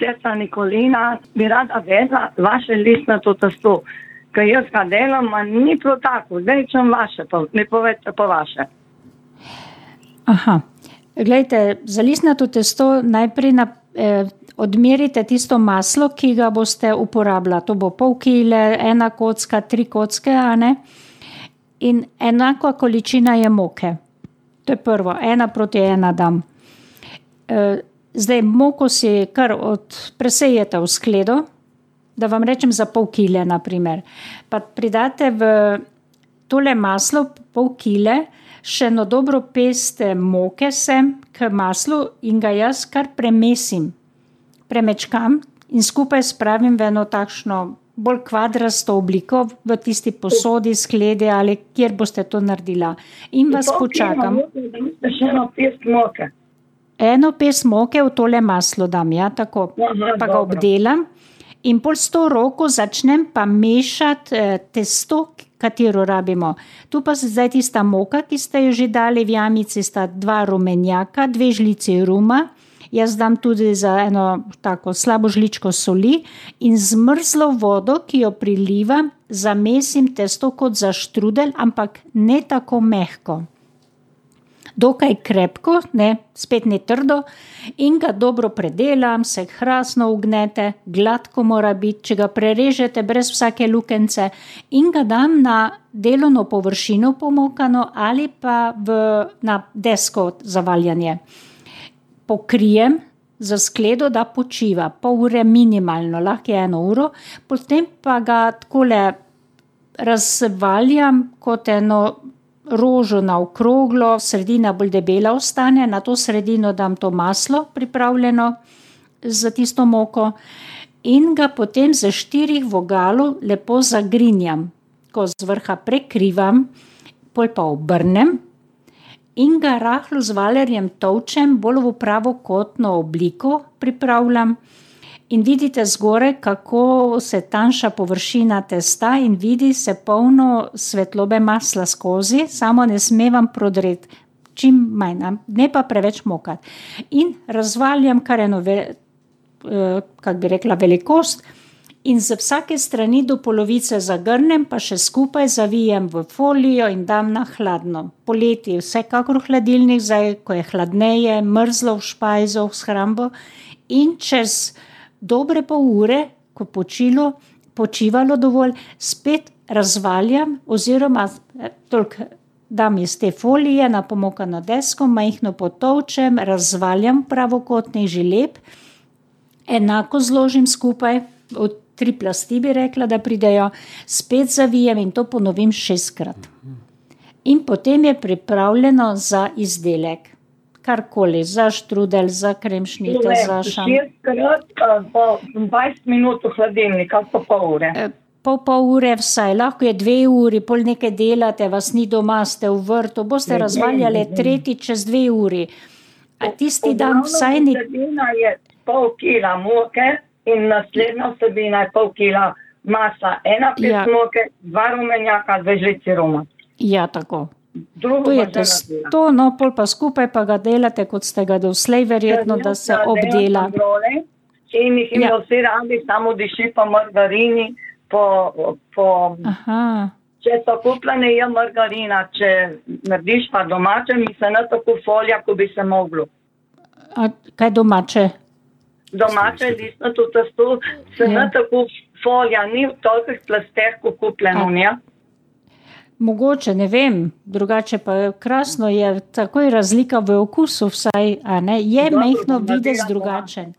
sestra Nikolina, bi rada vedela vaše listnato testo. Ker jaz ga delam, a ni prav tako. Zdaj, če vaše, pa mi povete po vaše. Aha. Glejte, za listnato testo najprej na, eh, odmerite tisto maslo, ki ga boste uporabljali. To bo pol kile, ena kocka, tri kocke, a ne. In enaka količina je moke. To je prvo, ena proti ena dam. E, zdaj moko si kar od presejete v skledo, da vam rečem za pol kile, naprimer. Pa pridate v tole maslo, pol kile, še eno dobro peste moke sem k maslu in ga jaz kar premesim. Premečkam in skupaj spravim v eno takšno bolj kvadrasto obliko v tisti posodi, sklede ali kjer boste to naredila. In vas počakam. Še eno pest moke. Eno pes moke v tole maslo dam, ja, tako, Aha, pa ga dobro. obdelam. In pol s to roko začnem pa mešati eh, testo, katero rabimo. Tu pa zdaj tista moka, ki ste jo že dali v jamici, sta dva rumenjaka, dve žlici ruma. Jaz dam tudi za eno tako slabo žličko soli in zmrzlo vodo, ki jo prilivam, zamesim testo kot za štrudel, ampak ne tako mehko dokaj krepko, ne, spet ne trdo, in ga dobro predelam, se krasno ugnete, gladko mora biti, če ga prerežete brez vsake lukence, in ga dam na delovno površino pomokano ali pa v, na desko za valjanje. Pokrijem za skledo, da počiva, pol ure minimalno, lahko je eno uro, potem pa ga takole razvaljam kot eno rožo na okroglo, sredina bolj debela ostane, na to sredino dam to maslo pripravljeno za tisto moko in ga potem za štirih vogalov lepo zagrinjam, ko z vrha prekrivam, pol pa obrnem in ga rahlo z valerjem tolčem, bolj v pravokotno obliko pripravljam. In vidite zgoraj, kako se tanjša površina testa in vidi se polno svetlobe masla skozi, samo ne sme vam prodreti, čim manj, ne pa preveč mokati. In razvaljam kar eno, eh, kako bi rekla, velikost in z vsake strani do polovice zagrnem, pa še skupaj zavijem v folijo in dam na hladno. Poleti vsekakor v hladilnik, zdaj, ko je hladneje, mrzlo v špajzo, v shrambo in čez dobre pol ure, ko počilo, počivalo dovolj, spet razvaljam oziroma eh, toliko dam iz te folije na pomokano desko, majhno potolčem, razvaljam pravokotni želeb, enako zložim skupaj, tri plasti bi rekla, da pridejo, spet zavijem in to ponovim šestkrat. In potem je pripravljeno za izdelek. Karkoli, za štrudel, za kremšnite, za šam. Šestkrat, eh, po 20 minut v hladilnik, ali pa pol ure. Eh, Pol pol ure vsaj, lahko je dve uri, pol nekaj delate, vas ni doma, ste v vrtu, boste Ne, ne, razvaljali ne, ne. tretji čez dve uri. A tisti dan vsaj ni. Vsebina je pol kila moke in naslednja vsebina je pol kila masa. Ena pes Ja. moke, dva rumenjaka, dve žlici ruma. Ja, tako. Drugo To je naredila. testo, no pol pa skupaj pa ga delate, kot ste ga doslej, verjetno, da se Jaz, eh, obdela. brole, In jih Ja. imajo vsi radi, samo diši po margarini, po, po Aha, Če so kupljene, je margarina, če narediš pa domače, mi se ne tako folja, kot bi se moglo. a kaj domače? Domače listnato testo se Ja. ne tako folja, ni v tolikih plasteh, kot kupljeno. Mogoče, ne vem, drugače pa je krasno je, takoj razlika v okusu vsaj, a ne, je mehko doma. drugačen.